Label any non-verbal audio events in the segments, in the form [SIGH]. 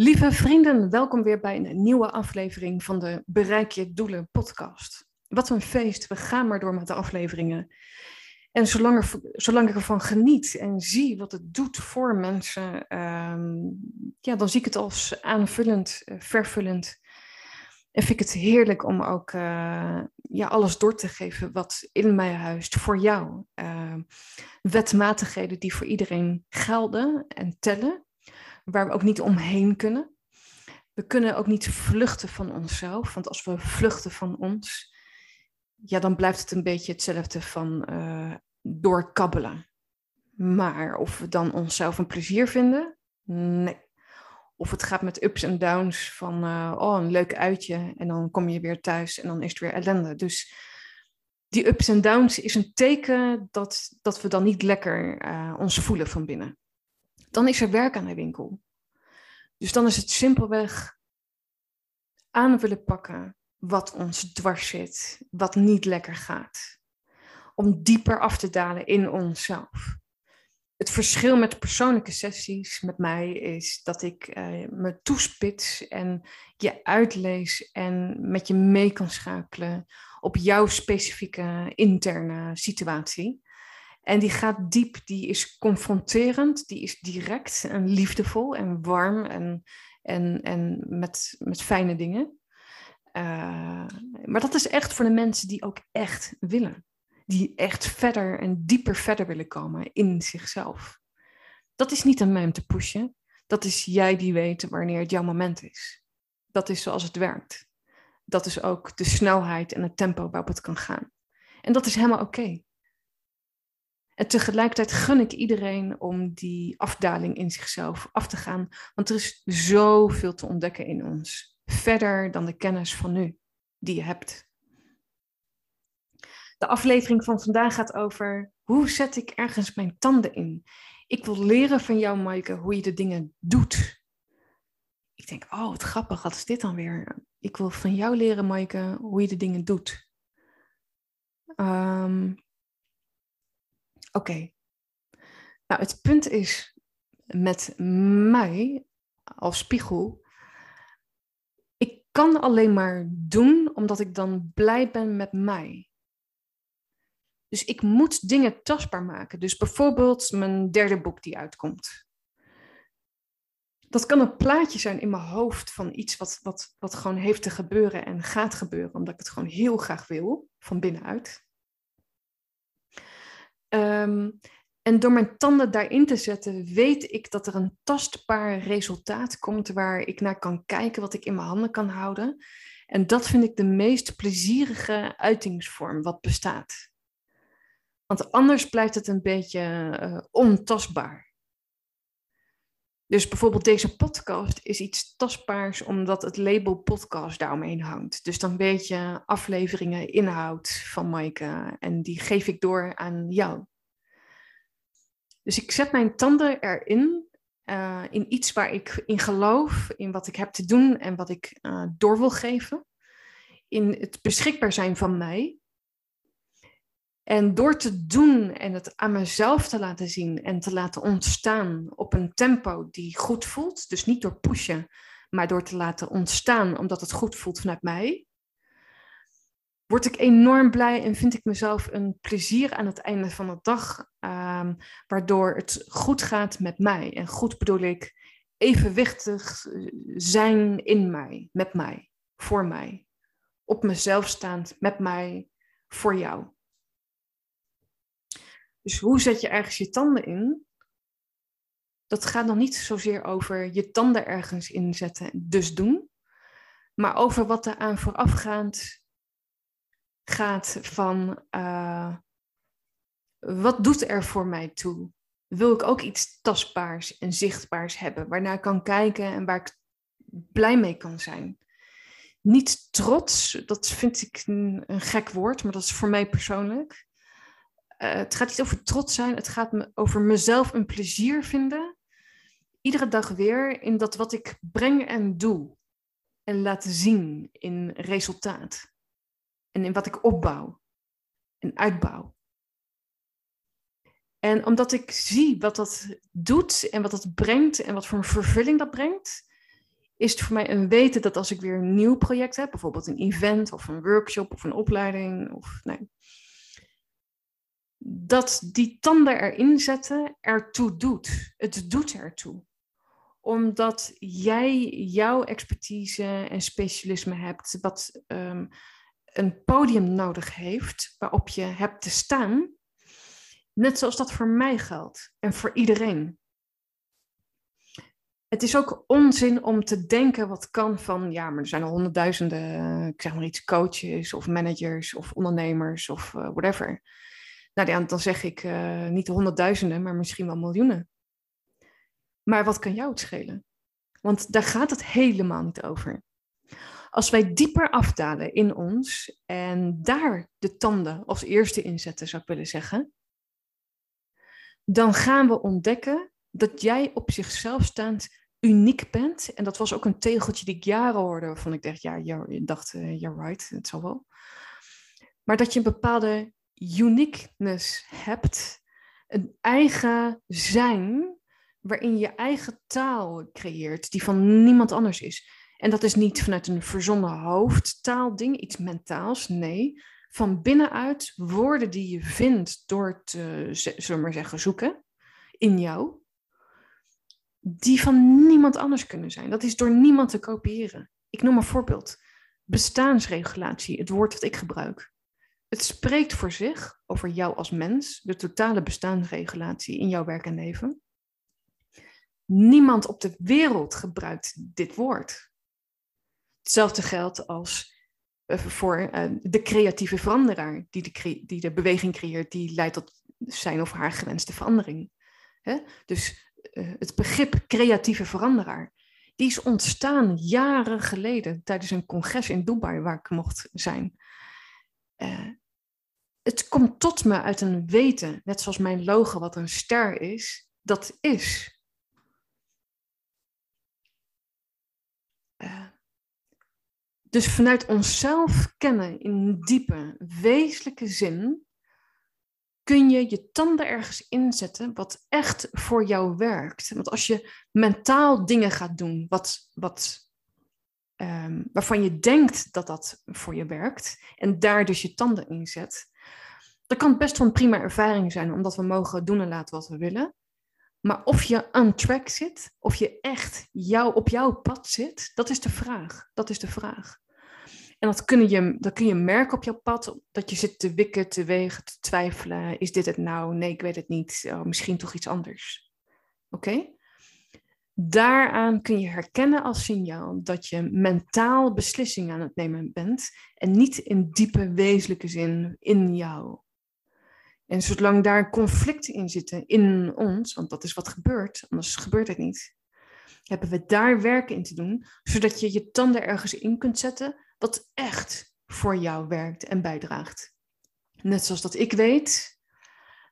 Lieve vrienden, welkom weer bij een nieuwe aflevering van de Bereik je Doelen podcast. Wat een feest, we gaan maar door met de afleveringen. En zolang, er, zolang ik ervan geniet en zie wat het doet voor mensen, ehm, ja, dan zie ik het als aanvullend, uh, vervullend. En vind ik het heerlijk om ook uh, ja, alles door te geven wat in mij huist voor jou. Uh, wetmatigheden die voor iedereen gelden en tellen waar we ook niet omheen kunnen. We kunnen ook niet vluchten van onszelf, want als we vluchten van ons, ja, dan blijft het een beetje hetzelfde van uh, doorkabbelen. Maar of we dan onszelf een plezier vinden? Nee. Of het gaat met ups en downs van, uh, oh, een leuk uitje en dan kom je weer thuis en dan is het weer ellende. Dus die ups en downs is een teken dat, dat we dan niet lekker uh, ons voelen van binnen dan is er werk aan de winkel. Dus dan is het simpelweg aan willen pakken wat ons dwars zit, wat niet lekker gaat. Om dieper af te dalen in onszelf. Het verschil met persoonlijke sessies met mij is dat ik uh, me toespits en je uitlees en met je mee kan schakelen op jouw specifieke interne situatie. En die gaat diep, die is confronterend, die is direct en liefdevol en warm en, en, en met, met fijne dingen. Uh, maar dat is echt voor de mensen die ook echt willen. Die echt verder en dieper verder willen komen in zichzelf. Dat is niet aan mij om te pushen. Dat is jij die weet wanneer het jouw moment is. Dat is zoals het werkt. Dat is ook de snelheid en het tempo waarop het kan gaan. En dat is helemaal oké. En tegelijkertijd gun ik iedereen om die afdaling in zichzelf af te gaan. Want er is zoveel te ontdekken in ons. Verder dan de kennis van nu die je hebt. De aflevering van vandaag gaat over hoe zet ik ergens mijn tanden in. Ik wil leren van jou, Maaike, hoe je de dingen doet. Ik denk, oh, wat grappig, wat is dit dan weer? Ik wil van jou leren, Maaike, hoe je de dingen doet. Um, Oké. Nou, het punt is met mij als spiegel. Ik kan alleen maar doen omdat ik dan blij ben met mij. Dus ik moet dingen tastbaar maken. Dus bijvoorbeeld mijn derde boek die uitkomt. Dat kan een plaatje zijn in mijn hoofd van iets wat, wat, wat gewoon heeft te gebeuren en gaat gebeuren, omdat ik het gewoon heel graag wil, van binnenuit. Um, en door mijn tanden daarin te zetten, weet ik dat er een tastbaar resultaat komt waar ik naar kan kijken, wat ik in mijn handen kan houden. En dat vind ik de meest plezierige uitingsvorm wat bestaat. Want anders blijft het een beetje uh, ontastbaar. Dus bijvoorbeeld deze podcast is iets tastbaars omdat het label podcast daaromheen hangt. Dus dan weet je afleveringen, inhoud van Maaike en die geef ik door aan jou. Dus ik zet mijn tanden erin, uh, in iets waar ik in geloof, in wat ik heb te doen en wat ik uh, door wil geven. In het beschikbaar zijn van mij. En door te doen en het aan mezelf te laten zien en te laten ontstaan op een tempo die goed voelt, dus niet door pushen, maar door te laten ontstaan omdat het goed voelt vanuit mij, word ik enorm blij en vind ik mezelf een plezier aan het einde van de dag, um, waardoor het goed gaat met mij. En goed bedoel ik evenwichtig zijn in mij, met mij, voor mij, op mezelf staand, met mij, voor jou. Dus hoe zet je ergens je tanden in? Dat gaat nog niet zozeer over je tanden ergens inzetten, dus doen. Maar over wat er aan voorafgaand gaat van uh, wat doet er voor mij toe? Wil ik ook iets tastbaars en zichtbaars hebben, waarnaar ik kan kijken en waar ik blij mee kan zijn? Niet trots, dat vind ik een, gek woord, maar dat is voor mij persoonlijk. Uh, het gaat niet over trots zijn, het gaat me over mezelf een plezier vinden. Iedere dag weer in dat wat ik breng en doe. En laat zien in resultaat. En in wat ik opbouw en uitbouw. En omdat ik zie wat dat doet en wat dat brengt en wat voor een vervulling dat brengt, is het voor mij een weten dat als ik weer een nieuw project heb, bijvoorbeeld een event of een workshop of een opleiding, of nee, dat die tanden erin zetten ertoe doet. Het doet ertoe. Omdat jij jouw expertise en specialisme hebt, wat um, een podium nodig heeft waarop je hebt te staan. Net zoals dat voor mij geldt en voor iedereen. Het is ook onzin om te denken wat kan van, ja, maar er zijn al honderdduizenden, ik zeg maar iets, coaches of managers of ondernemers of uh, whatever. Nou, dan zeg ik uh, niet honderdduizenden, maar misschien wel miljoenen. Maar wat kan jou het schelen? Want daar gaat het helemaal niet over. Als wij dieper afdalen in ons en daar de tanden als eerste inzetten, zou ik willen zeggen, dan gaan we ontdekken dat jij op zichzelf staand uniek bent. En dat was ook een tegeltje die ik jaren hoorde, waarvan ik dacht, ja, je dacht, uh, you're right, het zal wel. Maar dat je een bepaalde uniqueness hebt, een eigen zijn, waarin je eigen taal creëert, die van niemand anders is. En dat is niet vanuit een verzonnen hoofdtaalding, iets mentaals, nee. Van binnenuit woorden die je vindt door te, zullen maar zeggen, zoeken in jou, die van niemand anders kunnen zijn. Dat is door niemand te kopiëren. Ik noem een voorbeeld. Bestaansregulatie, het woord dat ik gebruik. Het spreekt voor zich over jou als mens, de totale bestaansregulatie in jouw werk en leven. Niemand op de wereld gebruikt dit woord. Hetzelfde geldt als uh, voor uh, de creatieve veranderaar die de, die de beweging creëert, die leidt tot zijn of haar gewenste verandering. Dus uh, het begrip creatieve veranderaar, die is ontstaan jaren geleden tijdens een congres in Dubai waar ik mocht zijn. Het komt tot me uit een weten, net zoals mijn logo wat een ster is, dat is. Uh, dus vanuit onszelf kennen in diepe, wezenlijke zin, kun je je tanden ergens inzetten wat echt voor jou werkt. Want als je mentaal dingen gaat doen wat, wat, um, waarvan je denkt dat dat voor je werkt, en daar dus je tanden in zet, dat kan best wel een prima ervaring zijn, omdat we mogen doen en laten wat we willen. Maar of je on track zit, of je echt jou, op jouw pad zit, dat is de vraag. Dat is de vraag. En dat kun, je, dat kun je merken op jouw pad, dat je zit te wikken, te wegen, te twijfelen. Is dit het nou? Nee, ik weet het niet. Oh, misschien toch iets anders. Oké? Daaraan kun je herkennen als signaal dat je mentaal beslissingen aan het nemen bent en niet in diepe wezenlijke zin in jou. En zolang daar conflicten in zitten in ons, want dat is wat gebeurt, anders gebeurt het niet, hebben we daar werk in te doen, zodat je je tanden ergens in kunt zetten wat echt voor jou werkt en bijdraagt. Net zoals dat ik weet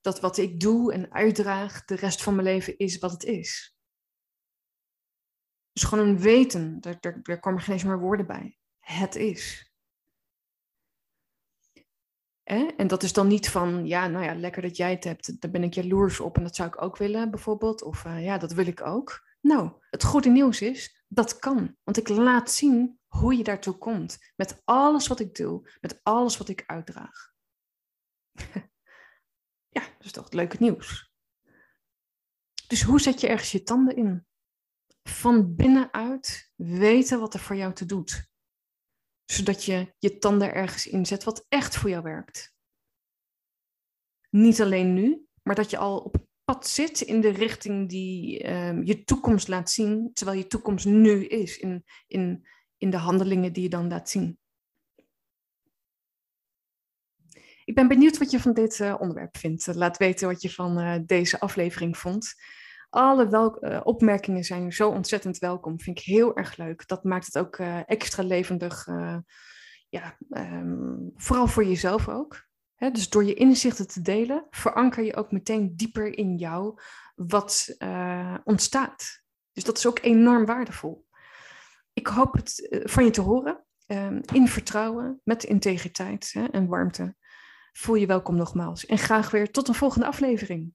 dat wat ik doe en uitdraag de rest van mijn leven is wat het is. Dus gewoon een weten, daar, daar, daar komen geen eens meer woorden bij. Het is. En dat is dan niet van, ja, nou ja, lekker dat jij het hebt, daar ben ik jaloers op en dat zou ik ook willen, bijvoorbeeld. Of uh, ja, dat wil ik ook. Nou, het goede nieuws is, dat kan. Want ik laat zien hoe je daartoe komt. Met alles wat ik doe, met alles wat ik uitdraag. [LAUGHS] ja, dat is toch het leuke nieuws. Dus hoe zet je ergens je tanden in? Van binnenuit weten wat er voor jou te doet zodat je je tanden ergens inzet wat echt voor jou werkt. Niet alleen nu, maar dat je al op pad zit in de richting die um, je toekomst laat zien, terwijl je toekomst nu is, in, in, in de handelingen die je dan laat zien. Ik ben benieuwd wat je van dit uh, onderwerp vindt. Laat weten wat je van uh, deze aflevering vond. Alle uh, opmerkingen zijn zo ontzettend welkom. Vind ik heel erg leuk. Dat maakt het ook extra levendig. ja, um, vooral voor jezelf ook. Dus door je inzichten te delen, veranker je ook meteen dieper in jou wat ontstaat. Dus dat is ook enorm waardevol. Ik hoop het van je te horen. Um, in vertrouwen, met integriteit hè, en warmte voel je welkom nogmaals. En graag weer tot een volgende aflevering.